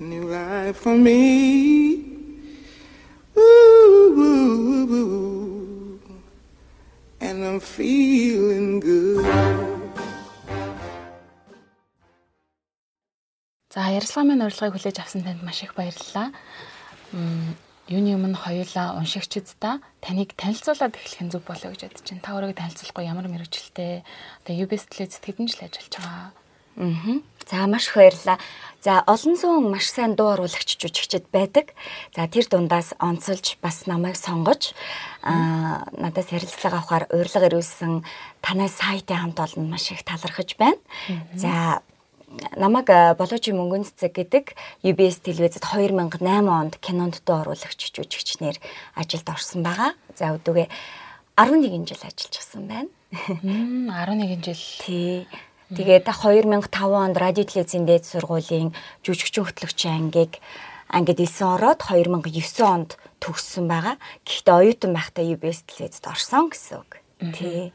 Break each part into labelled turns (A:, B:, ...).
A: New life for me. Ooh, ooh, ooh. And I'm feeling good.
B: За ярилцлага минь урилгыг хүлээж авсан танд маш их баярлалаа. Юуны өмнө хоёулаа уншигчдаа таныг танилцуулаад эхлэх нь зөв болоо гэж бодож байна. Та өөрийгөө танилцуулахгүй ямар мэрэгчлээ одоо UBS телевиз хэдэн жил ажиллаж байгаа.
C: Аа. За маш их баярлалаа. За олон зуун маш сайн дуу оруулагч жүжигчд байдаг. За тэр дундаас онцолж бас намайг сонгож аа надаас ярилцлага авахар урилга ирүүлсэн танай сайтын хамт олон маш их талархаж байна. За намайг болоочи мөнгөн цэцэг гэдэг UBS телевизэд 2008 онд кинонд дуу оруулагч жүжигчнэр ажилд орсон байгаа. За өдөгөө 11 жил ажиллаж гисэн байна.
B: 11 жил.
C: Тий. Тэгээд 2005 онд радио телевизийн дээд сургуулийн жүжигчин хөтлөгчийн ангийг ангид 9 ороод 2009 онд төгссөн байгаа. Гэхдээ оюутан байхдаа UBS телевизэд орсон гэсэн үг. Тий.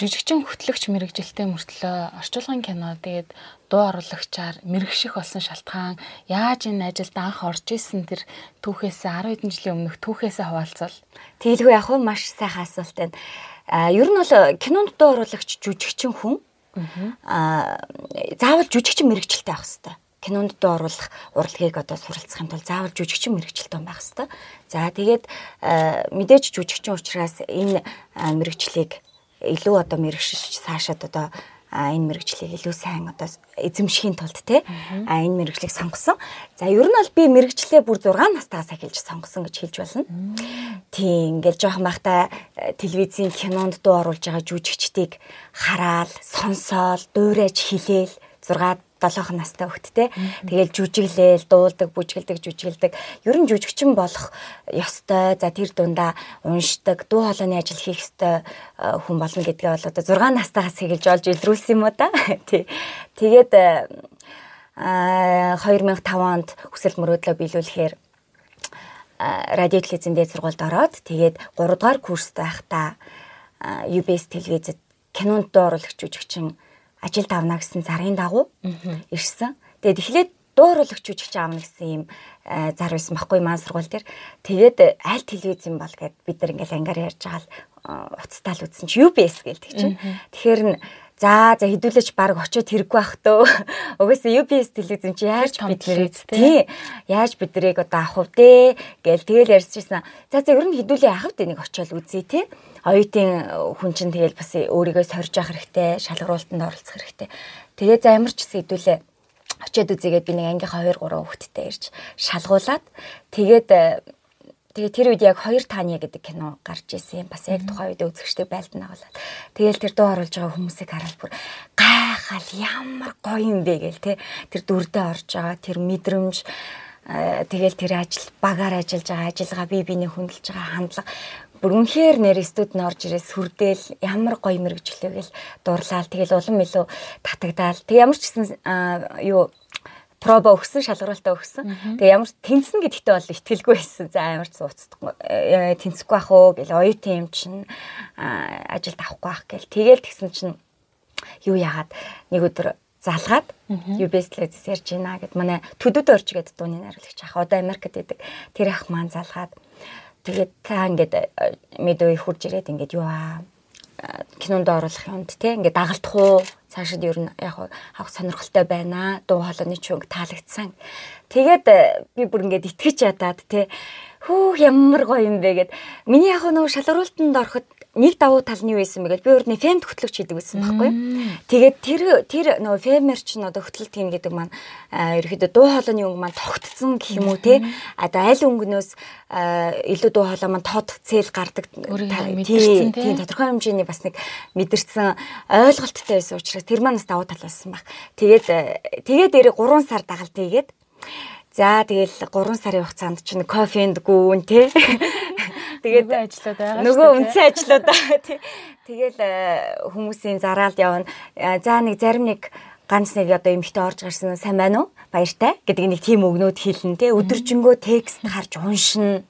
B: Жижигчин хөтлөгч мэрэгжилтэй мөртлөө орчуулгын кино тэгээд дуу оруулагчаар мэрэгших болсон шалтгаан яаж энэ ажилд анх орж исэн тэр түүхээсээ 10 хэдэн жилийн өмнөх түүхээсээ хаваалцвал
C: Тэгэлгүй яг хөө маш сайхан асуулт байна. А ер нь бол кинонд дуу оруулагч жүжигчин хүн а заавал жүжигчин мэрэгчлээ авах хэрэгтэй кинонд доо оруулах урлагийг одоо суралцахын тулд заавал жүжигчин мэрэгчлэлтэн байх хэвээр. За тэгээд мэдээж жүжигчин учраас энэ мэрэгчлийг илүү одоо мэрэгшиж цаашаад одоо а энэ мэрэгчлийг илүү сайн одоо эзэмшихийн тулд те а энэ мэрэгчлийг сонгосон. За ер нь бол би мэрэгчлээ бүр 6 настайгаас эхэлж сонгосон гэж хэлж болно. Тийм ингээл жоохон байхдаа телевизийн кинонд дуу оруулж байгаа жүжигчдийг хараад, сонсоол, дуурайж хилээл 6 7 настай хөлттэй. Тэгэл жүжиглээл, дуулдаг, бүжгэлдэг, жүжиглдэг. Ер нь жүжигчин болох ёстой. За тэр дундаа уншдаг, дуу хоолойны ажил хийх ёстой э, хүн болно гэдгээ бол одоо 6 настайгаас эхэлж олж илрүүлсэн юм уу та. Тий. Тэгээд а 2005 онд хүсэл мөрөөдлөө биелүүлэхээр радио телевизэн дээд сургуульд ороод тэгээд 3 дугаар курст байхдаа UBS телевизэд кинонд дууруулагч жүжигчин ажилд авна гэсэн зарын дагуу ирсэн. Тэгээд эхлээд дууруулагч үжигч аавна гэсэн юм э, зар байсан байхгүй маань сургууль дээр. Тэгээд аль телевиз юм бол гэд бид нар ингээл ангаар ярьж байгаа л э, уцтаал үтсэн чи UBS гэлдэг чинь. Тэгэхээр н За за хідүүлээч баг очиод хэрэггүй байх төө. Угаасаа UBS телевизэн чи яаж бид нэрээ тий. Яаж бид нэрийг одоо авах вэ гээл тэгэл ярьчихсан. За за ер нь хідүүлээ авах дээ нэг очиод үзье тий. Оюутын хүн чинь тэгэл бас өөрийгөө сорж явах хэрэгтэй, шалгаруултанд оролцох хэрэгтэй. Тэгээ за ямар ч гэсэн хідүүлээ очиод үзьегээд би нэг ангийнхаа 2 3 хүүхэдтэй ирж шалгуулад тэгээд Тэгээ тэр үед яг хоёр тааны гэдэг кино гарч ирсэн. Бас яг тухайн үед үзэгчтэй байлдан агалаад. Тэгээл тэр дуу оруулж байгаа хүмүүсийг хараад бүр гайхал ямар гоё юм бэ гээл те. Тэр дүрдээ орж байгаа тэр мэдрэмж тэгээл тэр ажил багаар ажиллаж байгаа ажиллагаа бие биенээ хөндлөж байгаа хандлага бүр үнэхээр нэр студид орж ирээс сүрдээл ямар гоё мэрэгчлээ гэл дурлаал тэгэл улам илүү татагдаал. Тэг ямар ч гэсэн юу пробо өгсөн шалгаруултаа өгсөн. Тэгээ ямар тэнцэн гэдэгтээ бол итгэлгүй байсан. За ямар ч цуцдаггүй э, тэнцэхгүй ах уу гэл оюутан юм чинь ажилд авахгүй ах гэл тэгэл тэгсэн чинь юу яагаад нэг өдөр залгаад UBS телевизээс ярьж байна гэд манай төдөд орж гэдэг дууны найруулагч ах одоо Америкт байдаг. Тэр ах маань залгаад тэгээд та ингээд мэдөө их хурж ирээд ингээд юу аа кинонд оруулах юмд те ингээд дагалдах уу? Цаашид ер нь яг авах сонирхолтой байна. Дуу хоолойны чүнг таалагдсан. Тэгээд э, би бүр ингээд итгэж ядаад те хөө ямар гоё юм бэ гэд. Миний яг нөгөө шалгаруултанд ороход нэг давуу тал нь юу байсан бэ гэвэл би өөрний фемд хөтлөгч хийдэг байсан байхгүй. Тэгээд тэр тэр нөгөө фемер ч н одоо хөтлөлт хийн гэдэг маань ерөөхдөө дуу хоолойны өнгө маань тогтцсон гэх юм уу те. Одоо аль өнгнөөс илүү дуу хоолой маань тод цэл гардаг тийм тодорхой хэмжээний бас нэг мэдэрсэн ойлголттой байсан учраас тэр маань бас давуу тал байсан баг. Тэгээд тэгээд дээрээ 3 сар дагалт хийгээд За тэгэл 3 сарын хугацаанд чинь кофенд гүүн тий.
B: Тэгээд ажлууд байгаа.
C: Нөгөө үнцэн ажлууд байгаа тий. Тэгэл хүмүүсийн зараалд явна. За нэг зарим нэг ганц нэг одоо эмхтэй орж гарсан сайн байна уу? Баяртай гэдэг нэг тийм өгнөд хэлнэ те өдөржингөө текст харж уншина.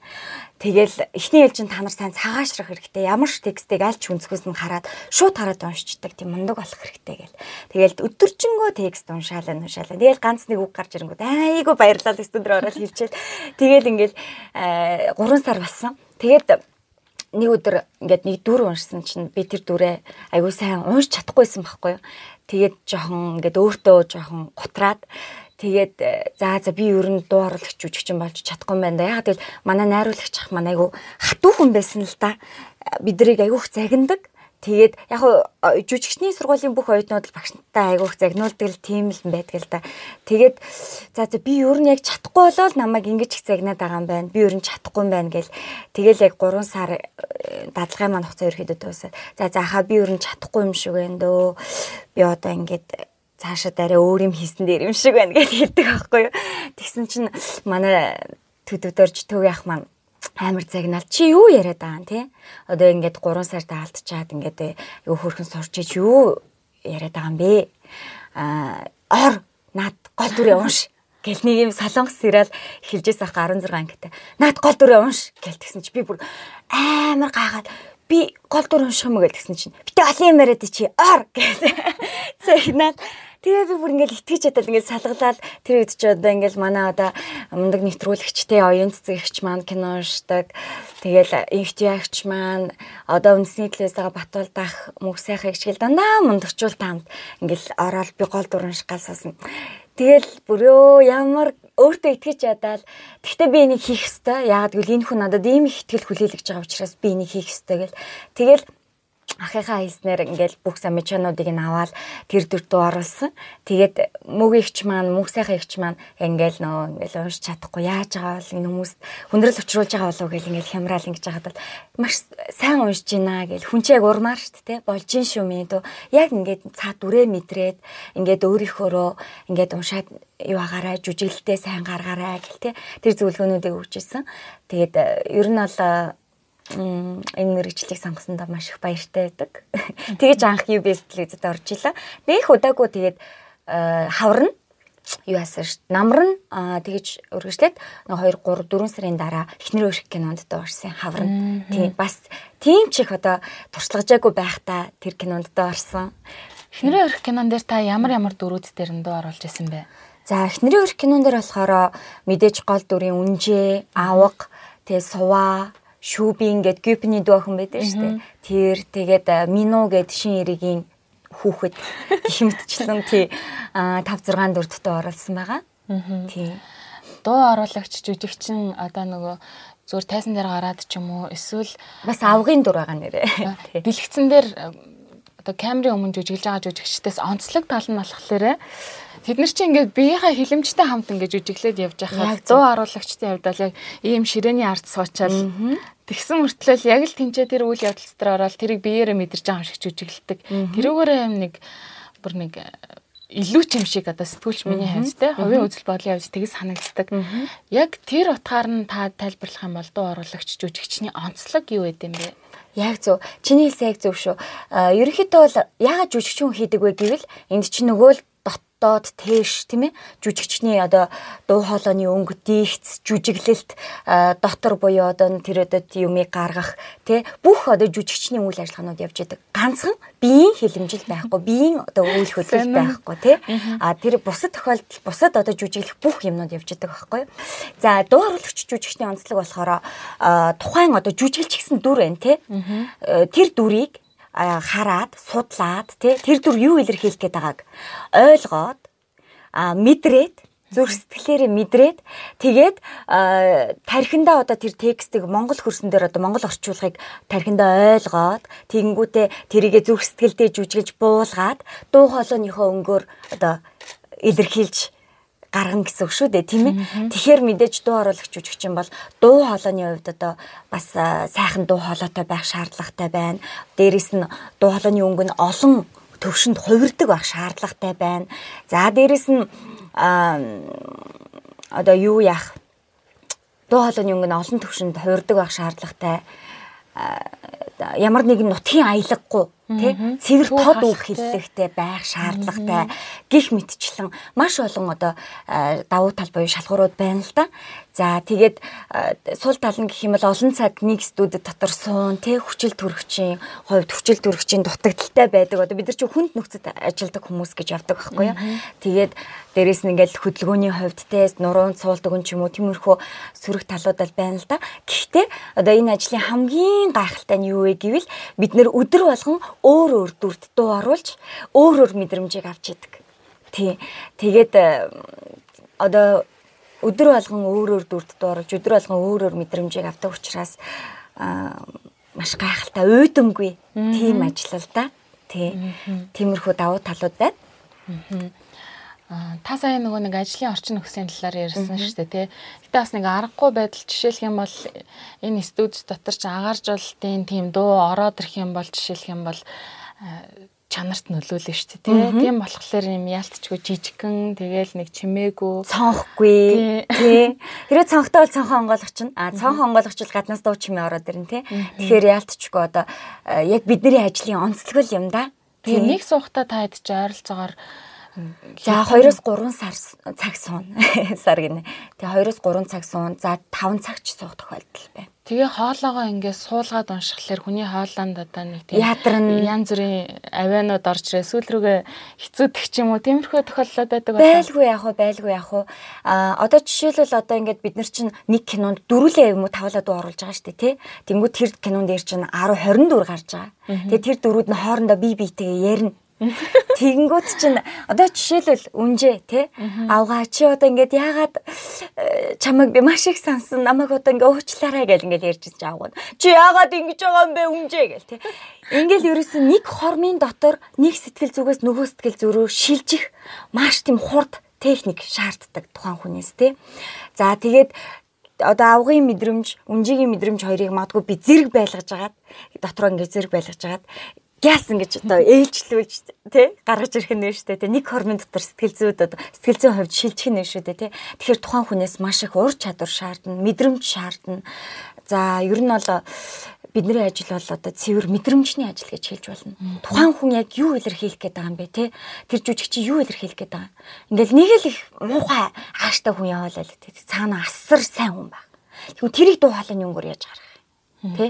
C: Тэгэл эхний ээлжин та нар сайн цагаашрах хэрэгтэй. Ямар ч текстийг аль ч өнцгөөс нь хараад шууд хараад уншичдаг тийм мундаг болох хэрэгтэй гэл. Тэгэл өдөржингөө текст уншаалаа уншаалаа. Тэгэл ганц нэг үг гарч ирэнгүүт айгу баярлалаа студент ороод хэлчихэл. Тэгэл ингээл 3 сар болсон. Тэгээд нэг өдөр ингээд нэг дүр уншсан чинь би тэр дүрээ айгуу сайн унш чадахгүйсэн байхгүй юу. Тэгээд жоохон ингээд өөртөө жоохон гутраад тэгээд э, за за би ер нь дуу оруулагч жүжигчин болж чадахгүй юм байна да. Яг тэгэл манай найруулагч ах манай айгу хатуу хүн байсан л да. Бидрийг айгуух загиндаг. Тэгээд яг жүжигчний сургуулийн бүх оюутнууд л багштай айгуух загнуулдаг л тийм л байдаг л да. Тэгээд за за би ер нь яг чадахгүй болол намайг ингэж их загнаад байгаа юм байна. Би ер нь чадахгүй юм байна гэл. Тэгэл яг 3 сар э, дадлагын маань хугацаа ерөөдөө дуусаад. За за хаа би ер нь чадахгүй юм шиг байна дөө. Би одоо ингээд цаашаа дараа өөр юм хийсэн дээр юм шиг байна гэж хэлдэг байхгүй юу. Тэгсэн чинь манай төдөвдөрж төв яах маань амар загнаал чи юу яриад байгаа те? Одоо ингээд 3 сард алдчихад ингээд юу хөрхэн сурч ич юу яриад байгаа юм бэ? А ор над гол дүрээ унш гэл нэг юм солонгос сериал эхэлжээс ах 16 ангитай. Над гол дүрээ унш гэл тэгсэн чи би бүр амар гайхаад би гол дүр унших юм гээл тэгсэн чинь. Битээ олон юм яриад чи ор гэл загнаал Тэгээ би бүр ингээл итгэж чадал ингээл салгалаад тэр үед ч одоо ингээл манай одоо мундаг нэвтрүүлэгчтэй оюун цэцэгч маань кино уншдаг. Тэгээл инхтиагч маань одоо үндэсний телевиз байгаа Батуулдах мөх сайхан хичээл дандаа мундагчул таамд ингээл ороод би гол дуран шгалсаасан. Тэгэл бүрөө ямар өөртөө итгэж ядаад тэгтээ би энийг хийх ёстой. Яагаад гэвэл энэ хүн надад ийм их ихтгэл хүлээлгэж байгаа учраас би энийг хийх ёстой гэл. Тэгэл ахыхаа хэлснээр ингээл бүх самичануудыг нь аваад тэр дөртөө оруулсан. Тэгээд мөгийгч маань, мөнх сайхан эгч маань ингээл нөө ингээл уншиж чадахгүй яаж байгаа бол энэ хүмүүс хүндрэл учруулж байгаа болов гэл ингээл хямраал ингэж яхад бол маш сайн уншиж байна гэл хүн чи яг урмаар шүү дээ болж ин шүү минь дөө. Яг ингээд цаа дүрээ мэдрээд ингээд өөрийнхөөрөө ингээд уншаад юу агаарай жүжиглэлтэй сайн гаргаарай гэл те тэр зөвлөгөөнүүдийг өгчээсэн. Тэгээд ер нь бол энэ мэрэгчлийг сонгосондоо маш их баяртай байдаг. Тэгэж анх UBS телевизэд орж илаа. Нэг удаагүй тэгээд хаврна. Юу яасан ш намран тэгэж өргөжлээд нэг 2 3 4 сарын дараа эхнэр өрх кинонд доорсон хаврна. Тийм бас тийм ч их одоо туршлагажаагүй байхдаа тэр кинонд доорсон
B: эхнэрийн өрх кинон дээр та ямар ямар дөрүүд дээр нь дуу оруулж исэн бэ?
C: За эхнэрийн өрх кинон дээр болохоор мэдээж гол дүрийн үнжээ авга тэгээ суваа шүүбин гэд гипний дүү охин байдаг шүү дээ. Тэр тэгээд мино гэд шин эригийн хүүхэд гихмитчлэн тий 5 6 дөрөвдөө оролцсон байгаа. Тий.
B: Дуу оруулагч жүжигчин одоо нөгөө зүгээр тайсан дээр гараад ч юм уу эсвэл
C: бас авгын дур байгаа нэрээ.
B: Бэлгцэн дээр одоо камерын өмнө жүжиглж байгаа жүжигчдээс онцлог тал нь болохоор Тэд нар чинь ингээд биеийнхээ хилэмжтэй хамт ингээд жүжиглээд явж байхад дуу оруулагчдын хувьд бол яг ийм ширээний ард суучаад тэгсэн мөртлөө яг л тэнцээ тэр үйл явдал дотор ороод тэрийг биеэрээ мэдэрч байгаа юм шиг жүжиглдэг. Тэрүүгээрээ юм нэг бүр нэг э, илүү ч юм шиг одоо сэтгүүлч миний хувьд те хувийн үзэл бодлын хувьд тэгс санагддаг. Яг тэр утгаар нь та тайлбарлах юм бол дуу оруулагч жүжигчний онцлог юу вэ юм бэ?
C: Яг зөв. Чиний хэлсэн яг зөв шүү. А ерөнхийдөө бол яагаад жүжигчин хийдэг вэ гэвэл энд чинь нөгөө л доод тээш тийм ээ? Жүжигчний одоо дуу хоолойны өнгө диигц жүжиглэлт дотор буюу одоо тэр одоо юмыг гаргах тий? Бүх одоо жүжигчний үйл ажиллагаанууд явж идэг ганцхан биеийн хилэмжил байхгүй биеийн одоо үйл хөдлөл байхгүй тий? А тэр бусад тохиолдол бусад одоо жүжиглэх бүх юмнууд явж идэг байхгүй за дуу оруулагч жүжигчний онцлог болохоор тухайн одоо жүжиглж гисэн дүр байна тий? Тэр дүрийг хараад судлаад тий тэр дүр юу илэрхийлэх гээд байгааг ойлгоод мэдрээд зүрх сэтгэлээрээ мэдрээд тэгээд тархиндаа одоо тэр текстийг монгол хөрсөн дээр одоо монгол орчуулгыг тархиндаа ойлгоод тэгэнгүүтээ тэрийгэ зүрх сэтгэлдээ жүжиглж буулгаад дуу хоолойныхоо өнгөөр одоо илэрхийлж гаргана гэсэн үг шүү дээ тийм ээ. Тэгэхээр мэдээж дуу оруулагч жүжигчин бол дуу хоолойны хувьд одоо бас сайхан дуу хоолойтой байх шаардлагатай байна. Дээрээс нь дуу хоолойны өнгө нь олон төвшөнд хувирдаг байх шаардлагатай байна. За дээрэс нь одоо юу яах дуу хоолойны өнгө нь олон төвшөнд хуурдаг байх шаардлагатай ямар нэгэн нутгийн аялгагүй тий цэвэр тод үг хэллэгтэй байх шаардлагатай гих мэтчлэн маш олон одоо давуу тал буюу шалгуурууд байна л да. За тэгээд сул тал нь гэх юм бол олон цаг нэг студид дотор суун тий хүчил төрөгчийн хувьд хүчил төрөгчийн дутагдaltaй байдаг. Одоо бид нар чи хүнд нөхцөд ажилладаг хүмүүс гэж явдаг байхгүй юу. Тэгээд дээрэс нь ингээл хөдөлгөөний хувьд тий нуруунд суулдаг юм ч юм уу тиймэрхүү сөрөг талууд л байна л да. Гэхдээ одоо энэ ажлын хамгийн гайхалтай нь юу вэ гэвэл бид нэр өдөр болгон өөр өөр дүрд дуу оруулж өөр өөр мэдрэмжийг авч идэг. Тий. Тэгээд одоо өдөр болгон өөр өөр дүрд дууруулж өдөр болгон өөр өөр мэдрэмжийг авдаг учраас маш гайхалтай уйдамгүй тийм ажил л да. Тий. Тиймэрхүү давуу талууд байна.
B: Та сая нөгөө нэг ажлын орчин нөхцөлийн талаар ярьсан шүү дээ тий. Гэтэ бас нэг аргагүй байдал жишээлх юм бол энэ студид дотор ч агааржуулалтын тийм дуу ороод ирэх юм бол жишээлх юм бол чанарт нөлөөлнө шүү дээ тий. Тийм болохоор юм яалтчгүй жижигхэн тэгэл нэг чимээгүй
C: цонхгүй тий. Хэрэв цонхтой бол цонхон онгойлгоч нь а цонхон онгойлгоч бол гаднаас дуу чимээ ороод ирнэ тий. Тэгэхээр яалтчгүй одоо яг бидний ажлын онцлог юм да.
B: Тэгээ нэг суухта та хэд ч ойролцоогоор
C: За 2-оос 3 сар цаг суун. Сар гинэ. Тэгээ 2-оос 3 цаг суун. За 5 цаг ч суух тохиолдол байна.
B: Тэгээ хоолоогоо ингээд суулгаад уншихлаар хүний хоолоонд одоо нэг
C: тийм
B: янз бүрийн авианууд орж ирээ сүүл рүүгээ хэцүүдэх ч юм уу тиймэрхүү тохиолдлууд байдаг
C: байна. Байлгүй яах вэ? Байлгүй яах вэ? А одоо жишээлбэл одоо ингээд бид нар чинь нэг кинонд дөрүлээ юм уу тавлаад оруулж байгаа шүү дээ тий. Тэнгүүд тэр кинонд дээр чинь 10 20 дүр гарч байгаа. Тэгээ тэр дөрүүд нь хоорондоо бие биетэйгээ ярина Тэгэнгүүт чинь одоо жишээлбэл үнжээ те авгаа чи одоо ингээд яагаад э, чамайг би маш их сансан намайг одоо ингээд уучлаарай гэл ингээд ярьж байгаа. Чи яагаад ингэж байгаа юм бэ үнжээ гэл те. Ингээл ерөөсөн нэг хормын дотор нэг сэтгэл зүгээс нөгөө сэтгэл зүрөө шилжих маш тийм хурд техник шаарддаг тухайн хүнээс те. За тэгээд одоо авгын мэдрэмж, үнжигийн мэдрэмж хоёрыг магадгүй би зэрэг байлгаж агаад дотроо ингээд зэрэг байлгаж агаад яасан гэж одоо ээлжлүүлж тий гаргаж ирэх нь шүү дээ тий нэг хормын дотор сэтгэл зүйд одоо сэтгэл зүйн хувьд шилжих нь шүү дээ тий тэгэхээр тухайн хүнээс маш их ур чадвар шаардна мэдрэмж шаардна за ер нь бол бидний ажил бол одоо цэвэр мэдрэмжний ажил гэж хэлж болно. Тухайн хүн яг юу илэрхийлэх гээд байгаа юм бэ те? Тэр жүжигч юу илэрхийлэх гээд байгаа. Ингээл нэг л их муухай хааштай хүн яваалаа л те. Цаана асар сайн хүн баг. Тэгвэл тэрийг дуу хоолойны өнгөөр яаж гаргах. Тэ?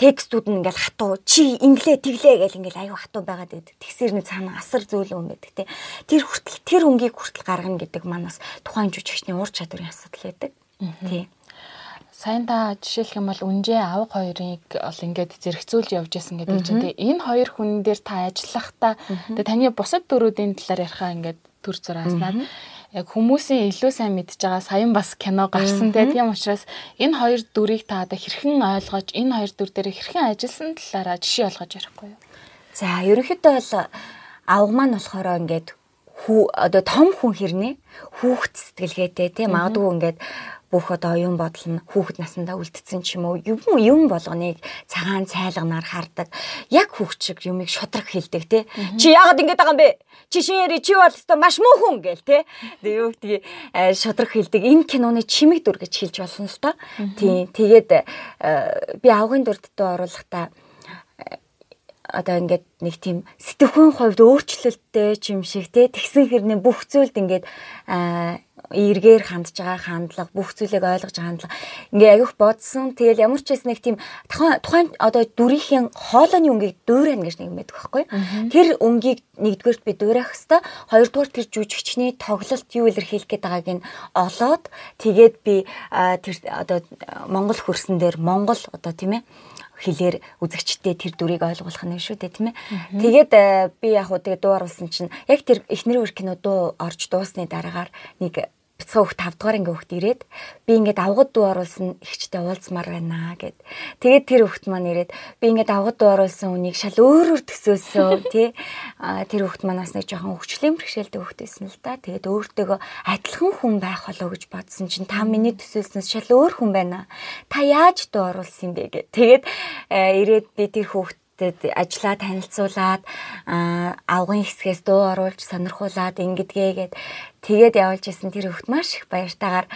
C: Текстүүд нь ингээл хатуу чи инглээ тэглээ гэл ингээл аюу хатуу байгаад байдаг. Тэгсэр нэг цаана асар зөөлөн юм байдаг те. Тэр хүртэл тэр өнгийг хүртэл гаргана гэдэг манаас тухайн жүжигчний ур чадварын асуудал байдаг. Тий.
B: Сайн та жишээлх юм бол үнжээ авга хоёрыг бол ингээд зэрэгцүүлж явж исэн гэдэг чинь тий. Энэ хоёр хүн дээр та ажиллахдаа тэгээ таны бусад дөрүүдийн талаар ярихаа ингээд төр зурааснаад яг хүмүүсийн илүү сайн мэдж байгаа саян бас кино гарсан тийм учраас энэ хоёр дүрийг та одоо хэрхэн ойлгож энэ хоёр дүр дээр хэрхэн ажилласан талаараа жишээ олгож ярихгүй юу?
C: За ерөнхийдөө бол авга маань болохоор ингээд хүү одоо том хүн хэрнээ? Хүүхд сэтгэлгээтэй тийм магадгүй ингээд бүх одоо оюун бодол нь хүүхэд насндаа үлдсэн ч юм уу юм юм болгоныг цагаан цайлганаар хардаг. Яг хүүхчиг юмыг шудраг хэлдэг те. Чи яагаад ингэж байгаа юм бэ? Чи шинээр чи бол өстой маш муу хүн гээл те. Тэгээ юу гэдгийг э, шудраг хэлдэг. Энэ киноны чимэг дүр гэж хэлж болно л доо. Тийм. Тэгээд э, би авгын дүрдтэй оруулахдаа э, одоо ингээд нэг тийм сэтгэхүйн хувьд өөрчлөлттэй юм шиг те тэгсэн хэрнээ бүх зүйлд ингээд эргээр хандж байгаа хандлага бүх зүйлийг ойлгож хандлага. Ингээ аявих бодсон. Тэгэл ямар ч байсан нэг тийм тухайн одоо дүрийн хоолойны өнгийг дуурайна гэж нэг мэддэг байхгүй тэр өнгийг нэгдүгээрт би дуурайх хэвээр хоёрдугаар тэр жүжигчний тоглолт юу илэрхийлэх гээд байгааг нь олоод тэгээд би тэр одоо Монгол хөрсөн дээр Монгол одоо тийм ээ хэлээр үзэгчтэй тэр дүрийг ойлгуулах нь шүү дээ тийм ээ. Тэгээд би яг хуу тэгээд дуу оруулсан чинь яг тэр эхнэр үр кино дуу орж дуусны дараагаар нэг бяцхан хөх 5 дугаар ингээ хөхт ирээд би ингээд авгад дуу оруулсан ихчтэй уулзмаар байна гэд. Тэгээд тэр хөхт маань ирээд би ингээд авгад дуу оруулсан үнийг шал өөрөөр төсөөсөн тий. Тэр хөхт манаас нэг жоохон хөвчлэн бэрхшээлтэй хөхт байсан л да. Тэгээд өөртөөгөө адилхан хүн байх болоо гэж бодсон чинь та миний төсөөлснөөс шал өөр хүн байна. Та яаж дуу оруулсан юм бэ гэд. Тэгээд ирээд би тэр хөхт хүүхдэд ажлаа танилцуулаад авгын хэсгээс дуу оруулж сонирхуулаад ингэдгээгээд Тэгээд явуулж исэн тэр хөхт маш их баяртайгаар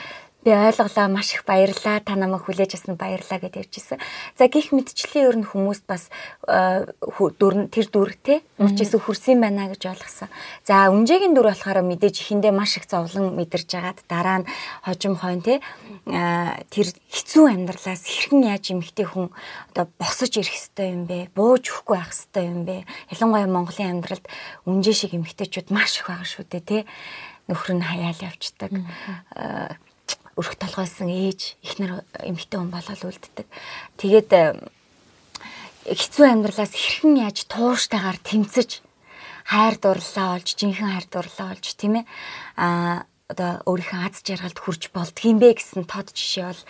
C: би ойлголоо маш их баярлаа та намайг хүлээж авсан баярлаа гэж явжсэн. За гих мэдчлээ ер нь хүмүүст бас дүр тэр дүр те үрчээсээ хүрсэн байна гэж ойлгосон. За үнжээгийн дүр болохоор мэдээж ихэндээ маш их зовлон мэдэрч хагаад дараа нь хожим хойно те тэр хэцүү амьдралаас хэрхэн яаж эмхтэй хүн одоо босож ирэх хэвтэй юм бэ? Бууж өгөхгүй байх хэвтэй юм бэ? Ялангуяа Монголын амьдралд үнжээ шиг эмхтэйчүүд маш их байгаа шүү дээ те нөхөр нь хаяал явцдаг өрх толгойсон ээж ихнэр эмэгтэй хүн болол үлддэг. Тэгээд э, хэцүү амьдралаас хэрхэн яаж тууштайгаар тэмцэж хайр дурлаа олж, жинхэнэ хайр дурлаа олж тийм ээ. Аа одоо өөрийнхөө аз жаргалд хүрч болдгийм бэ гэсэн тод жишээ бол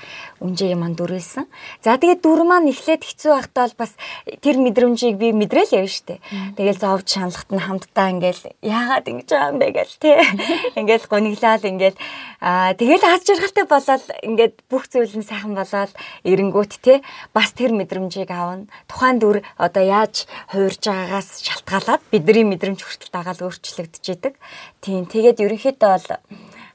C: үнжээ маань дүрэлсэн. За тэгээд дүр маань эхлээд хэцүү байхдаа бол бас тэр мэдрэмжийг би мэдрээл явна штэ. Тэгэл зовж шаналхад нь хамтдаа ингээл яагаад ингэж байгаа юм бэ гэл тий. Ингээл гониглал ингээл аа тэгэл аз жаргалтай болоод ингээд бүх зүйл нь сайхан болоод эренгүүт тий. Бас тэр мэдрэмжийг аавна. Тухайн дүр одоо яаж хуурж байгаагаас шалтгаалаад бидний мэдрэмж хүртэл дагаал өөрчлөгдөж идэг. Тийм тэгээд ерөнхийдөө бол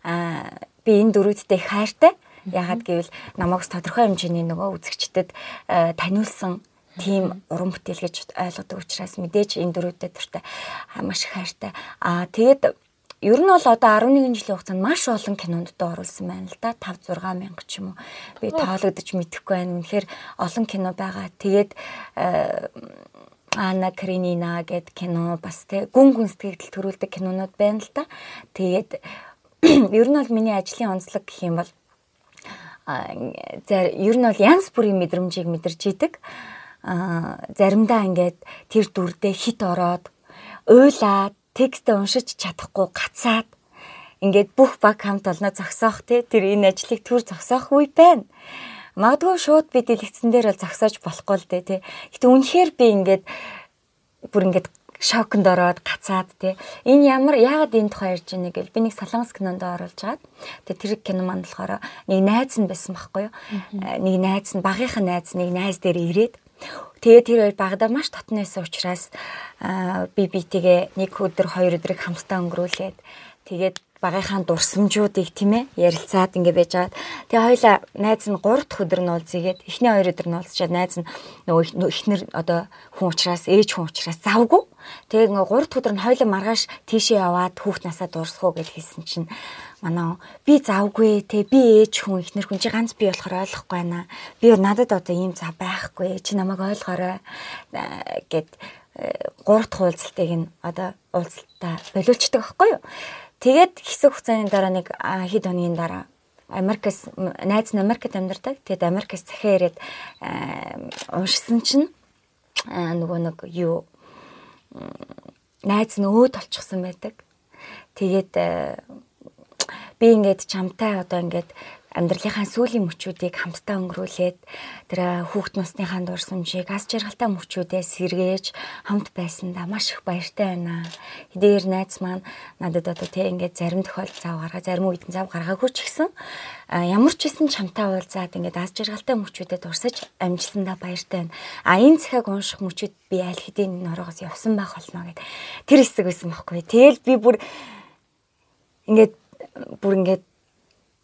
C: аа би энэ дөрүүдтэй хайртай. Яагаад гэвэл намайг тодорхой хэмжээний нөгөө үзэгчдэд таниулсан тийм уран бүтээл гэж ойлгодог учраас мэдээж энэ дөрүүдэд төртэй маш их хайртай. Аа тэгэд ер нь бол одоо 11 жилийн хугацаанд маш олон кинонд доо оруулсан байна л да 5 6 мянга ч юм уу би тоологдож мэдэхгүй байна. Үнэхээр олон кино байгаа. Тэгээд Ана Каренина гэд кино бас тэг гүн гүн сэтгэл төрүүлдэг кинонууд байна л да. Тэгээд ер нь бол миний ажлын онцлог гэх юм бол зэр ер нь бол янз бүрийн мэдрэмжийг мэдэрч идэг. А заримдаа ингээд тэр дүрдээ хит ороод уйлаад текстээ уншиж чадахгүй гацаад ингээд бүх баг хамт олноо зогсоох те тэр энэ ажлыг төр зогсоох үе байна. Магадгүй шууд би дэлгэцэн дээр бол зогсоож болохгүй л дээ те. Гэтэ үнэхээр би ингээд бүр ингээд шоконд ороод гацаад тий. Энэ ямар яагаад энэ тухай ярьж байгааг гэл би нэг солонгос кинонд оруулж агаад тэгээ тэр кино манд болохоор нэг найз нь байсан байхгүй юу. Нэг найз нь багийнхаа найз нэг найз дээр ирээд тэгээ тэр хоёр багада маш татна байсан учраас би битгээ нэг өдөр хоёр өдрийг хамтдаа өнгөрүүлээд тэгээд багийнхаа дурсамжуудыг тийм ээ ярилцаад ингэ байж байгаа. Тэгээ хоёлаа найз нь 3 дахь өдөр нь уулзъягээд эхний 2 өдөр нь уулзчаад найз нь нөгөө эхнэр одоо хүн учраас ээж хүн учраас завгүй. Тэгээ ингээ 3 дахь өдөр нь хоёлаа маргааш тийшээ яваад хүүхд насаа дуусгах гэж хэлсэн чинь манай би завгүй те би ээж хүн ихнэр хүн чи ганц би болохоор ойлгохгүй байна. Би надад одоо ийм зав байхгүй. Чи намайг ойлгоорой гэд 3 дахь уулзалтыг нь одоо уулзалтаа болиулцдаг байхгүй юу? Тэгээд хэсэг хугацааны дараа нэг хэд хоногийн дараа Америкас найз нь Америкт амьдардаг. Тэгээд Америкас захиа ирээд уншсан чинь нөгөө нэг юу найз нь өөд олчихсан байдаг. Тэгээд би ингээд чамтай одоо ингээд амьдралынхаа сүүлийн мөчүүдийг хамтдаа өнгөрүүлээд тэр хүүхд насныхаа дурсамжийг аз жаргалтай мөчүүдээс сэргээж хамт байсандаа маш их баяртай байна. Хэдийгээр найз маань надад одоо тэг ингээд зарим тохиолдолд зав гаргаа зарим үед зав гаргаагүй ч гэсэн ямар ч хэсэн чамтай уулзаад ингээд аз жаргалтай мөчүүдэд урсаж амжилсандаа баяртай байна. А энэ цахаг унших мөчүүд би аль хэдийн нороогоос явсан байх болно гэд тэр хэсэг байсан байхгүй. Тэгэл би бүр ингээд бүр ингээд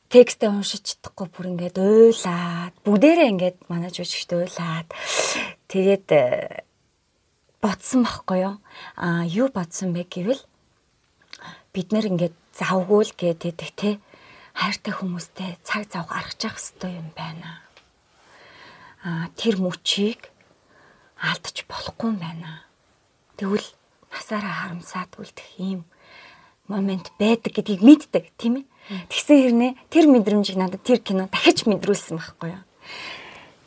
C: текстээ уншиж чадахгүй бүр ингээд уйлаад бүгдээрээ ингээд манай жүжигчд уйлаад. Тэгээд э, ботсон байхгүй юу? А юу ботсон бэ гэвэл бид нэр ингээд завгүй л гэдэг те хайртай хүмүүстэй цаг зав гаргаж явах хэрэгтэй юм байна. А тэр мөчийг алдаж болохгүй юм байна. Тэгвэл насаараа харамсаадгүй л тийм момент байдаг гэдгийг мэддэг тийм ээ Тэгсэн хэрнээ тэр мэдрэмжийг надад тэр кино дахиж мэдрүүлсэн байхгүй юу.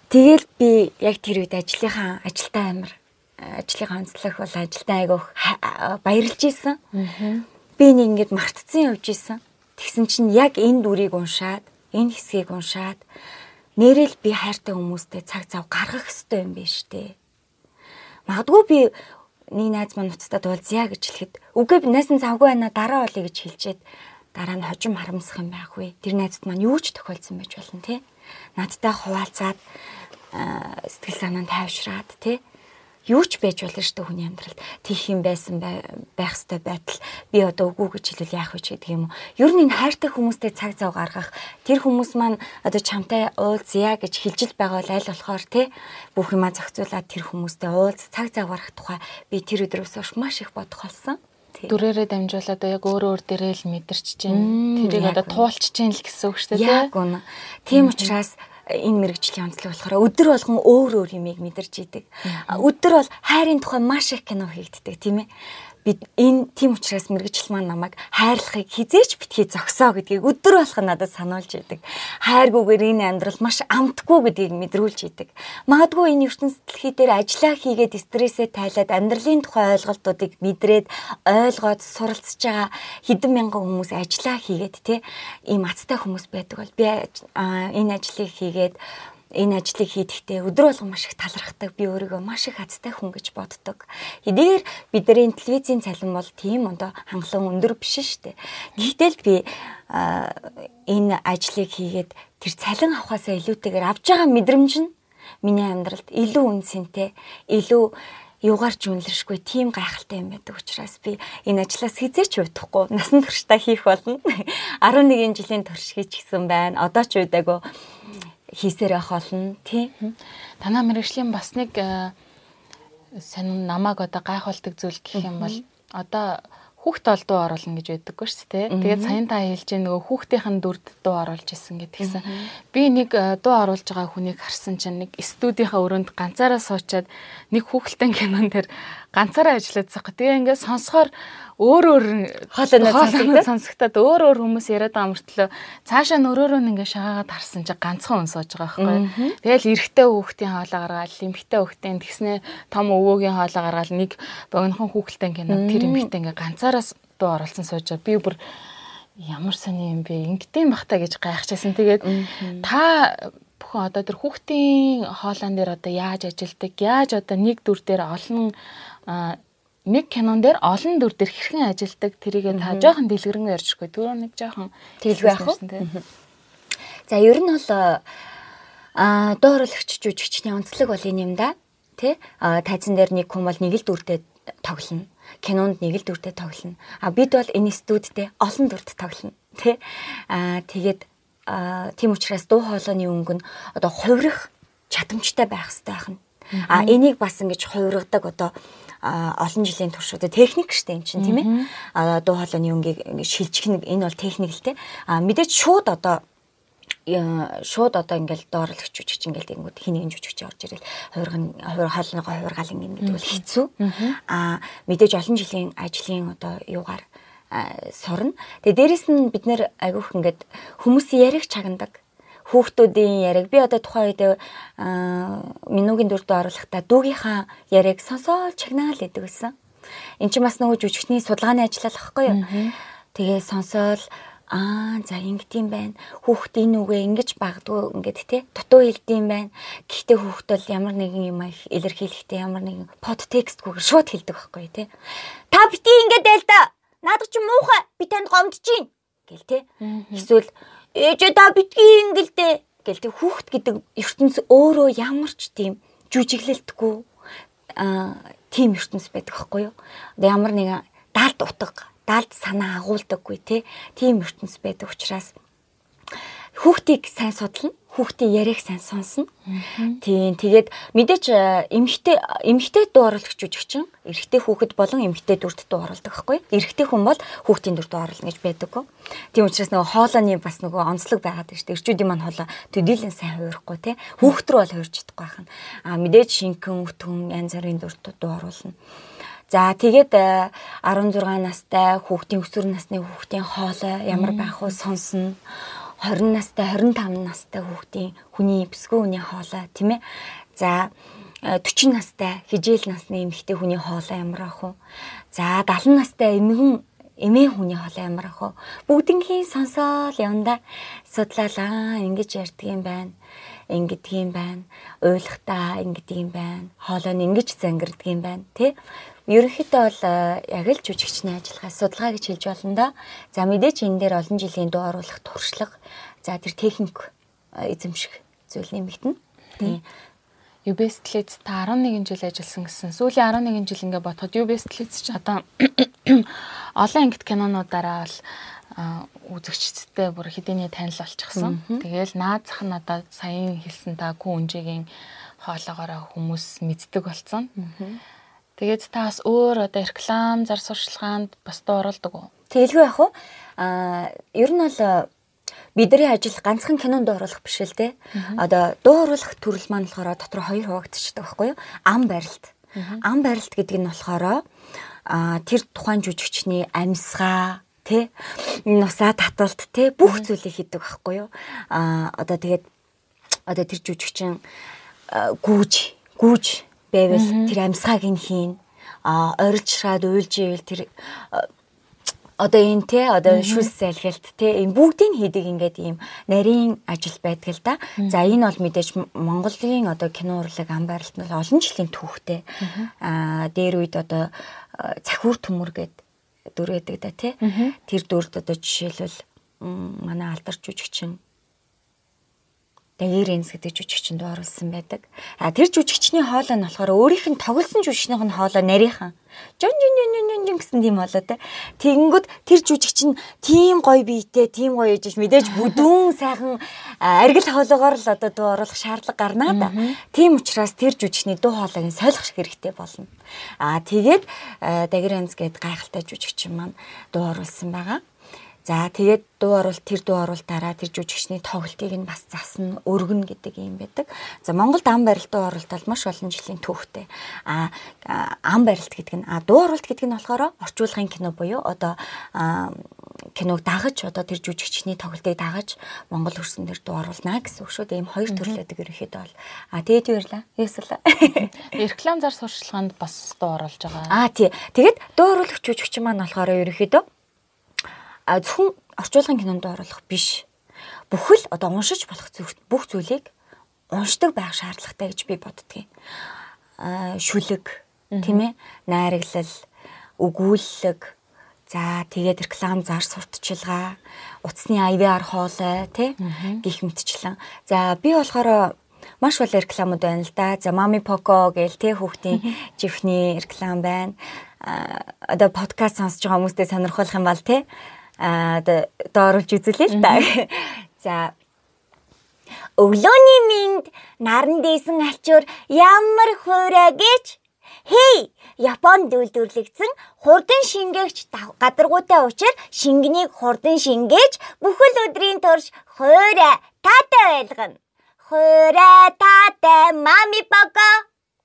C: Тэгэл би яг тэр үед ажлынхаа ажилтаа амир ажлынхаа онцлог бол ажилтаа айгуух баярлж исэн. Би нэг ингэж мартцсан явж исэн. Тэгсэн чинь яг энэ дүрийг уншаад, энэ хэсгийг уншаад нэрэл би хайртай хүмүүстэй цаг зав гаргах хэрэгтэй юм биш үү? Магадгүй би нэг найз маань уцтад уулзъя гэж хэлэхэд үгүй би найсан завгүй байна дараа болъё гэж хэлчихэд дараа нь хожим харамсах юм байх вэ? Тэр найзад маань юу ч тохиолдсон байж болно тий. Надтай хуваалцаад сэтгэл санаа нь тайвшраад тий. юу ч байж болно шүү дээ хүний амьдралд. Тих юм байсан байх ёстой байтал би одоо үгүй гэж хэлвэл яах вэ гэдэг юм уу. Ер нь энэ хайртай хүмүүстэй цаг зав гаргах тэр хүмүүс маань одоо чамтай уулзъя гэж хэлжил байгаа бол аль болохоор те бүх юмаа зохицуулаад тэр хүмүүстэй уулз цаг зав гаргах тухай би тэр өдрөөс хойш маш их бодох болсон
B: дүрээрээ дамжуулаад яг өөр өөр дээрээ л мэдэрч чинь тэрийг одоо туулч чинь л гэсэн үг шүү дээ
C: яг үнэ. Тийм учраас энэ мэрэгжлийн онцлог болохоор өдөр болгон өөр өөр юмыг мэдэрч идэг. Өдөр бол хайрын тухай маш их кино хийгддэг тийм ээ бид энэ тийм учраас мэрэгжил маань намайг хайрлахыг хизээч битгий зогсоо гэдгийг өдөр болох надад сануулж идэг. Хайргүйгээр энэ амьдрал маш амтгүй гэдгийг мэдрүүлж идэг. Магадгүй энэ ертөнцийн дээр ажиллаа хийгээд стрессээ тайлаад амьдралын тухай ойлголтуудыг мэдрээд ойлгоод суралцж байгаа хэдэн мянган хүмүүс ажиллаа хийгээд те ийм азтай хүмүүс байдаг бол би энэ ажлыг хийгээд энэ ажлыг хийхдээ өдөр болгон маш их талархдаг. Би өөрийгөө маш их азтай хүн гэж боддог. Хэдийгээр бидний телевизийн цалин бол тийм одоо хангалуун өндөр биш шүү дээ. Гэхдээ л би энэ ажлыг хийгээд тэр цалин авахаасаа илүүтэйгээр авж байгаа мэдрэмж нь миний амьдралд илүү үнцэнтэй, илүү юугаарч үнэлэршгүй тийм гайхалтай юм байдаг учраас би энэ ажлаас хизээч удахгүй насан туршдаа хийх болно. 11 жилийн турш хийчихсэн байна. Одоо ч удаагүй хийсээр явах болно тий.
B: Танаа мэрэгжлийн бас нэг э, сонин намайг одоо гайхуулдаг зүйл гэх юм бол одоо хүүхд ол дуу оруулна гэж байдаггүй шүү дээ. Тэгээд саяхан та хэлж байгаа нөгөө хүүхдийнх нь дүрд дуу оруулж исэн гэдгийгсэн. Би нэг э, дуу оруулж байгаа хүнийг харсан чинь нэг студийнхаа өрөөнд ганцаараа суучаад нэг хүүхэлтэн кинон дээр ганцаараа ажиллаад байгаа. Тэгээ ингээд сонсохоор өөр өөр
C: хоолойноо
B: сонсогдоод өөр өөр хүмүүс яриад байгаа мөртлөө цаашаа нөрөөрөө ингээ шагаагаад харсан чи ганцхан хүн сууж байгаа байхгүй. Тэгэл эрэгтэй хүүхдийн хоолоо гаргаад эмэгтэй хүүхдийн тэгснэ том өвөөгийн хоолоо гаргаад нэг богинохон хүүхэлтэй кино тэр эмэгтэй ингээ ганцаараа дуу оруулсан сууж байгаа. Би бүр ямар сони юм бэ? Ингэдэм бахта гэж гайхчихсан. Тэгээд та бүхэн одоо тэр хүүхдийн хоолоон дээр одоо яаж ажилдаг, яаж одоо нэг дүр дээр олон нэг кинон дээр олон дүр дээр хэрхэн ажилдаг тэрийг та жоохон дэлгэрэнгүй ярьчихгүй. Түрүү нэг жоохон
C: тэлгүй ах уу? За ер нь бол а дууралагч жүжигчний онцлог бол энэ юм да. Тэ? А тайзан дээр нэг хүн бол нэг л дүртэй тоглоно. Кинонд нэг л дүртэй тоглоно. А бид бол энэ студидтэй олон дүрт тоглоно. Тэ? А тэгээд тийм учраас дуу хоолойны өнгө нь одоо хувирах чадамжтай байх хэрэгтэй байх нь. А энийг бас ингэж хувиргадаг одоо олон жилийн турш одоо техник штэ юм чинь тийм ээ. А дуу хоолойны өнгийг шилжих энэ бол техник л те. А мэдээж шууд одоо шууд одоо ингээл доорлогч жүжигч ингээл тэгэнгүүт хин нэгэн жүжигч орж ирэл хувирган хувир хоолныгоо хувиргал ингэн гэдэг бол хэцүү. Аа мэдээж олон жилийн ажлын одоо юугаар сурна. Тэгээ дээрэс нь бид нэр айгүйх ингээд хүмүүс ярих чагнадаг хүүхдүүдийн яриг би одоо тухайн үед минугийн дүрдээ оруулахдаа дүүгийнхаа яриг сонсоол чагнаал гэдэг байсан. Эн чинь бас нөгөө жүжигчний судалгааны ажил болохгүй юу? Тэгээ сонсоол Аа за ингэдэм байх. Хүүхд энэ үгээ ингэж багдгүй ингээд те дутуу хэлдэм байх. Гэхдээ хүүхд бол ямар нэгэн юм илэрхийлэхдээ ямар нэгэн подтекстгүйгээр шууд хэлдэг байхгүй те. Та бити ингээд байл та. Наад чи муухай би танд гомдож гин гэл те. Эсвэл ээжээ та битгий ингэлдэ гэл тэг хүүхд гэдэг ертөнц өөрөө ямар ч тийм жүжиглэлтгүй а тийм ертөнц байдаг байхгүй юу. Ямар нэгэн даалт утга, даалт санаа агуулдаггүй те тийм ертөнц байдаг учраас хүүхдийг сайн судлана хүүхдийн яриаг сайн сонсно. Тийм. Тэгээд мэдээч э, эмхтэй эмхтэй дуу оруулагч жүжигчин эрэгтэй хүүхэд болон эмхтэй дүрд дуу оруулдаг байхгүй. Эрэгтэй хүн бол хүүхдийн дүрд оруулна гэж байдаггүй. Тийм учраас нөгөө хоолойны бас нөгөө онцлог байгаад байна шүү дээ. Эрчүүдийн маань хоолой төдийлэн сайн хувирахгүй те. Хүүхд рүү бол хувирч чадахгүй байх нь. Аа мэдээж шинхэн өтгөн янз бүрийн дүрд дуу оруулна. За тэгээд 16 э, настай хүүхдийн өсвөр насны хүүхдийн хоолой ямар байх вэ сонсно. 20 настай 25 настай хүүхдийн хүний бисгүй хүний хоолой тийм ээ. За 40 настай хижээл насны эмэгтэй хүний хоолой ямар ах вэ? За 70 настай эмгэн эмээ хүний хоолой ямар ах? Бүгднгийн сонсоол яванда судлаалаа ингэж ярьдаг юм байна. Ингэдэг юм байна. Уйлахтаа ингэдэг юм байна. Хоолой нь ингэж зангирдаг юм байна, тий? Ерөнхийдөө бол э, яг л жүжигчний ажиллагаа судалгаа гэж хэлж болно да. За мэдээч энэ дээр олон жилийн дуу оруулах туршлага, за тэр техник э, эзэмших зүйл нэмэгдэнэ. Тийм.
B: UBStlets та 11 жил ажилласан гэсэн. Сүүлийн 11 жил ингээ бодоход UBStlets ч одоо олон ангит кинонуудаараа л үзэгчдтэй бүр хэдийний танил болчихсон. Тэгээл наад зах нь одоо саяын хэлсэн та күн үнжигийн хоолоогоороо хүмүүс мэддэг болсон. Тэгээд та бас өөр одоо реклам зар сурчлагаанд бас дууруулдаг уу?
C: Тэгэлгүй яг уу. Аа ер нь бол бидний ажил ганцхан кинонд оруулах биш л дээ. Одоо дуу оруулах төрөл маань болохоор дотор хоёр хуваагдчихдаг байхгүй юу? Ам барилт. Ам барилт гэдэг нь болохоор тэр тухайн жүжигчний амьсгаа тэ нусаа таталт тэ бүх зүйлийг хийдэг байхгүй юу? А одоо тэгээд одоо тэр жүжигчин гүүж гүүж байвал тэр амьсгааг нь хийн а орилжраад уйлж ивэл тэр одоо энэ те одоо шүлс залхилт те энэ бүгдийг хийдэг ингээд ийм нарийн ажил байдаг л да. За энэ бол мэдээж Монголын одоо кино урлаг ам байралт нь олон жилийн түүхтэй. Аа дээр үед одоо цахиур төмөр гэд дүр гэдэг да те. Тэр дүрд одоо жишээлбэл манай алдарч жүжигчин Дагирэнс гэдэг жүжигчэнд оруулсан байдаг. А тэр жүжигчний хоолой нь болохоор өөрийнх нь тоглосон жүжигчнийх нь хоолой нарийнхан. Жон жон жон жон жон гэсэн тийм болоо те. Тэгэнгүүт тэр жүжигч нь тийм гоё биетэй, тийм гоё ээж мэдээж бүдүүн сайхан аргил хоолойгоор л одоо дуу оруулах шаардлага гарнаа да. Тийм учраас тэр жүжигчний дуу хоолойг солих хэрэгтэй болно. А тэгээд Дагирэнс гэдэг гайхалтай жүжигчин маань дуу оруулсан байгаа. За тэгээд дуу оруулалт тэр дуу оруулалтаараа тэр жүжигчний тоглолтыг нь бас засна, өргөнө гэдэг юм байдаг. За Монголд ам барилт дуу оруулалт бол маш олон жилийн түүхтэй. А ам барилт гэдэг нь а дуу оруулалт гэдэг нь болохоор орчуулгын кино буюу одоо киног дагаж одоо тэр жүжигчний тоглолтыг дагаж Монгол хөрсөн дээр дуу оруулна гэсэн үг шүү. Тийм хоёр төрлөдөг ерөөхдөө бол. А тэгээд юу ирлаа? Ясалаа.
B: Реклам зар сурчлаганд бас дуу оруулж байгаа.
C: А тий. Тэгээд дуу оруулагч жүжигчин маань болохоор ерөөхдөө зөвхөн орчуулгын кинонд оруулах биш. Бүхэл одоо уншиж болох бүх зүйлийг уншдаг байх шаардлагатай гэж би боддгийн. Аа шүлэг тийм ээ найраглал өгүүлэлэг за тэгээд реклам зар сурталчилгаа утасны IVR хоолой тий гих мэтчлэн за би болохоор маш бол рекламууд байна л да. За Mami Poco гээл тэ хүүхдийн жихний реклам байна. Одоо подкаст сонсож байгаа хүмүүстээ сонирхолтой юм бол тэ аа дооруулж үзүүлээ л та. За Өглөөний минь наран дээсэн альчуур ямар хуурай гэж Хей, Японд үйлдвэрлэгдсэн хурдан шингээгч гадаргуутай учир шингэнийг хурдан шингээж бүхэл өдрийн турш хуурай таатай байлгана. Хуурай таатай мами бага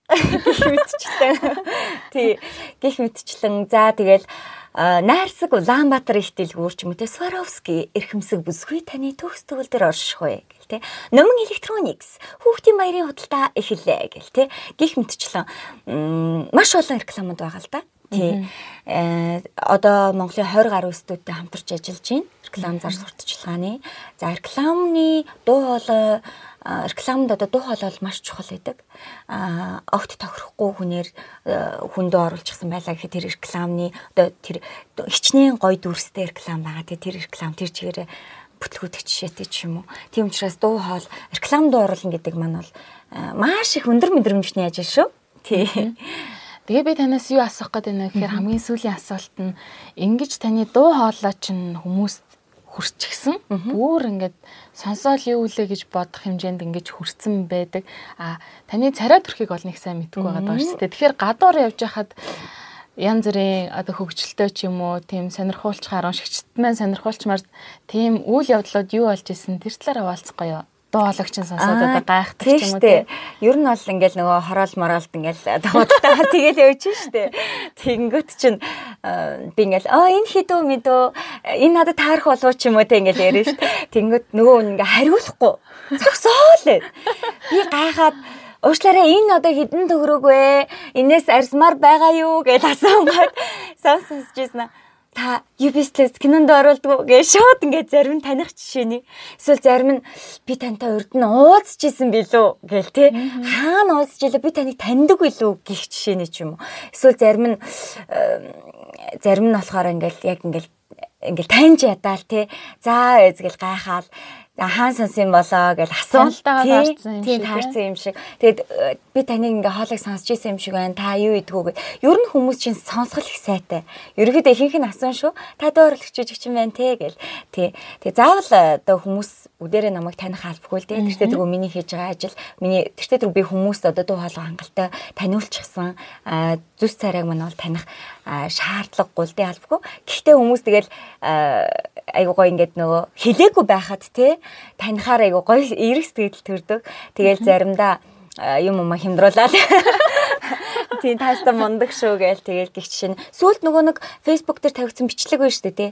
C: гэх мэтчлэн. Тий, гэх мэтчлэн. За тэгэл найрсаг Улаанбаатар их дэлгүүр ч юм уу те Сваровски эрхэмсэг бүсгүй таны төгс төгөл дээр орших вэ гэл те номон электроникс хүүхдийн баярын худалдаа эхэллээ гэл те гих мэтчлэн маш олон рекламууд байгаа л да. Тий. Э одоо Монголын 20 гаруй студид хамтарч ажиллаж байна реклам зар сурталчилгааны. За рекламны дуу хоолой рекламд одоо дуу хоолой маш чухал байдаг. А огт тохирохгүй хүнээр хүндөө оруулчихсан байлаа гэхэд тэр рекламны одоо тэр хичнээн гоё дүрстэй реклам байгаа. Тэр реклам тэр чигээрээ бүтлгүүдэх жишээтэй ч юм уу. Тийм учраас дуу хоол рекламд оруулна гэдэг маань бол маш их өндөр мэдрэмжний ажил шүү. Тий.
B: Тэгээ би танаас юу асуух байна вэ гэхээр хамгийн сүүлийн асуулт нь ингэж таны дуу хоолой чинь хүмүүст хүрчихсэн. Бүр ингээд сонсоол юу үлээ гэж бодох хэмжээнд ингэж хүрсэн байдаг. А таны царай төрхийг ол нэг сайн мэдгүй байгаа даа шүү дээ. Тэгэхээр гадуур явж хахад янз бүрийн одоо хөгжилтэй ч юм уу тийм сонирхуулчаар уншигчд маань сонирхуулчмаар тийм үйл явдлууд юу болж исэн тэр талаараа хаалцахгүй юу? Дуу хоолойч нь сонсоод одоо гайхдаг ч юм уу тийм.
C: Ер нь бол ингээл нөгөө хороол мороолт ингээл даваатаа тэгэл явж штэ. Тэнгөт чинь би ингээл аа энэ хідөө мэдөө энэ надад таарах болов ч юм уу тийм ингээл яриа штэ. Тэнгөт нөгөө ингээ хариулахгүй зогсоол. Би гайхаад Уучлаарай энэ одоо хідэн төгрөг вэ? Инээс арьсмаар байгаа юу гэж асуугаад сонсож ирсэн та UB-с кинонд оруулдаг гэж шууд ингээд зарим нь таних жишээний. Эсвэл зарим нь би тантай урд нь уулзчихсан билүү гээл те. Хаана уулзчихлаа би таныг таньдаг билүү гэх жишээний ч юм уу. Эсвэл зарим нь зарим нь болохоор ингээд яг ингээд ингээл таньж ядаал те. За эзгэл гайхаал хаан сонсон болоо гэж асуун.
B: Тийм
C: таарсан юм шиг. Тэгээд э, би таныг ингээ хоолыг сонсч ирсэн юм шиг байна. Та юу идэггүй гэж. Ер нь хүмүүс чинь сонсгол их сайтай. Ерөнхийдөө ихэнх нь асуун шүү. Та дөөрлөгч жижигч юм байна те гэл. Тий. Тэгээд заавал э, одоо хүмүүс үдээрээ намайг таних албагүй л те. Тэртээ дөрөв миний хийж байгаа ажил. Миний тэртээ дөрөв би хүмүүст одоо дуу хоолой хангалттай таниулчихсан зүс царайг мань бол таних шаардлагагүй л дээ албагүй. Гэхдээ хүмүүс тэгэл айгуу гоё ингээд нөгөө хилээгүй байхад те танихаар айгуу гоё эрэг сэтгэл төрдөг. Тэгэл заримдаа юм юм хямдруулаад тийм тааста мундаг шүү гээл тэгэл гихч шин сүулт нөгөө нэг Facebook дээр тавигдсан бичлэг байна шүү дээ тий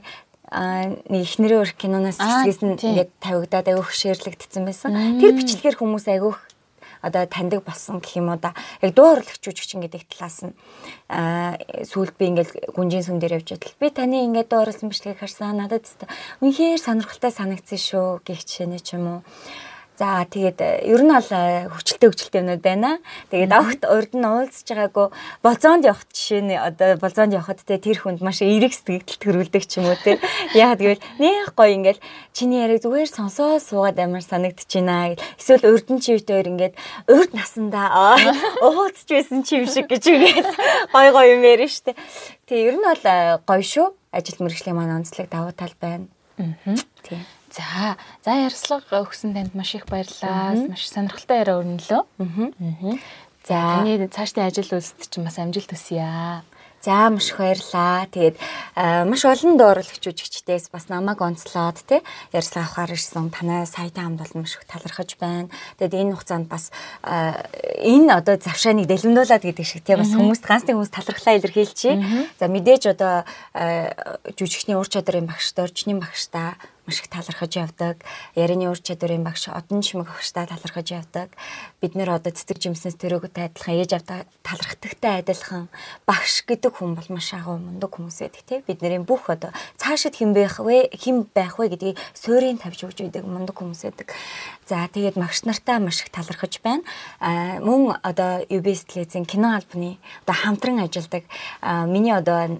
C: нэг ихнэрээ өрх киноноос хэсгээс нь ингээд тавигдаад айгүйх шеэрлэгдсэн байсан. Тэр бичлэгээр хүмүүс айгүйх одоо таньдаг болсон гэх юм уу да. Яг дуу урлагч жүжигчин гэдэг талаас нь аа сүүлд би ингээл гүнжин сүм дээр явж байтал би таны ингээд дуу оруулсан бичлэгийг харсан надад үнэхээр сонирхолтой санагдсан шүү гэх жишээ нь ч юм уу За тэгээд э, ер нь бол э, хүчлээ юмнууд байна. Тэгээд огт урд нь уулзж байгаагүй болзоонд явах жишээ нь одоо болзоонд явхад те тэр хүнд маш эерэг сэтгэл төрүүлдэг ч юм уу те. Яг гэвэл нэх гоё ингээл чиний яриг зүгээр сонсоо суугаад амар санагдчихэйна. Эсвэл урд нь чи үетэй ингээд урд насандаа уулзж байсан чи юм шиг гэж үгээд гоё гоё юм ярина штэ. Тэгээ ер нь бол э, гоё шүү. Ажил мэргэжлийн маань онцлог давуу тал байна. Аа. Тийм.
B: За, за ярилцлага өгсөн танд маш их баярлалаа. Маш сонирхолтой яриа өрнөлөө. Аа. За, таны цаашдын ажил үйлсэд чинь бас амжилт хүсье.
C: За маш их баярлаа. Тэгээд маш олон дууралагч жүжигчдээс бас намайг онцлоод тий ярьслаа авахар ирсэн танай саятай хамт бол маш их талархаж байна. Тэгээд энэ хугацаанд бас энэ одоо завшааныг дэлгэмдүүлээд гэдэг шиг тий бас хүмүүст ганцны хүмүүс талархлаа илэрхийлчихье. За мэдээж одоо жүжигчний ур чадрын багш, дөржний багштай маш их талархаж явдаг. Ярины ур чадварын багш одон шимэг багштай талархаж явдаг. Бид нэр одоо цэцэг жимснээс төрөөгтэй адилхан ээж авдаа талархдагтай адилхан багш гэдэг хүн бол маш агуу мундаг хүмүүс байдаг тийм. Бид нарын бүх одоо цаашид хэн байх вэ, хэн байх вэ гэдгийг суурийн тавьж өгч идэг мундаг хүмүүс байдаг. За тэгээд багш нартай маш их талархаж байна. Мөн одоо UBS телевизийн кино албаны одоо хамтран ажилладаг миний одоо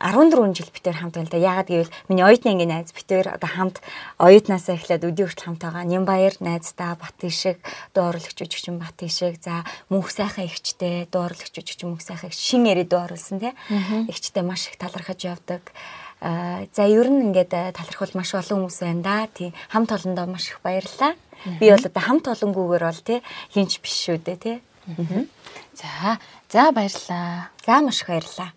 C: 14 жил битээр хамт байна л да. Яагаад гэвэл миний оюутны ангийн найз битээр одоо хамт оюутнаасаа эхлээд өдөө хүртэл хамт байгаа. Нямбаяр найздаа Бат ишиг, дууралагч жүжигчин Бат ишиг, за мөнх сайхан ихчтэй дууралагч жүжигчин мөнх сайхан шин эри дууруулсан тий. Ихчтэй маш их талархаж явдаг. За ер нь ингээд талархвал маш олон хүмүүс байна да. Тий хамт олондоо маш их баярлалаа. Би бол одоо хамт олонгүйгээр бол тий хинч биш шүү дээ тий.
B: За за баярлалаа.
C: За маш их баярлалаа.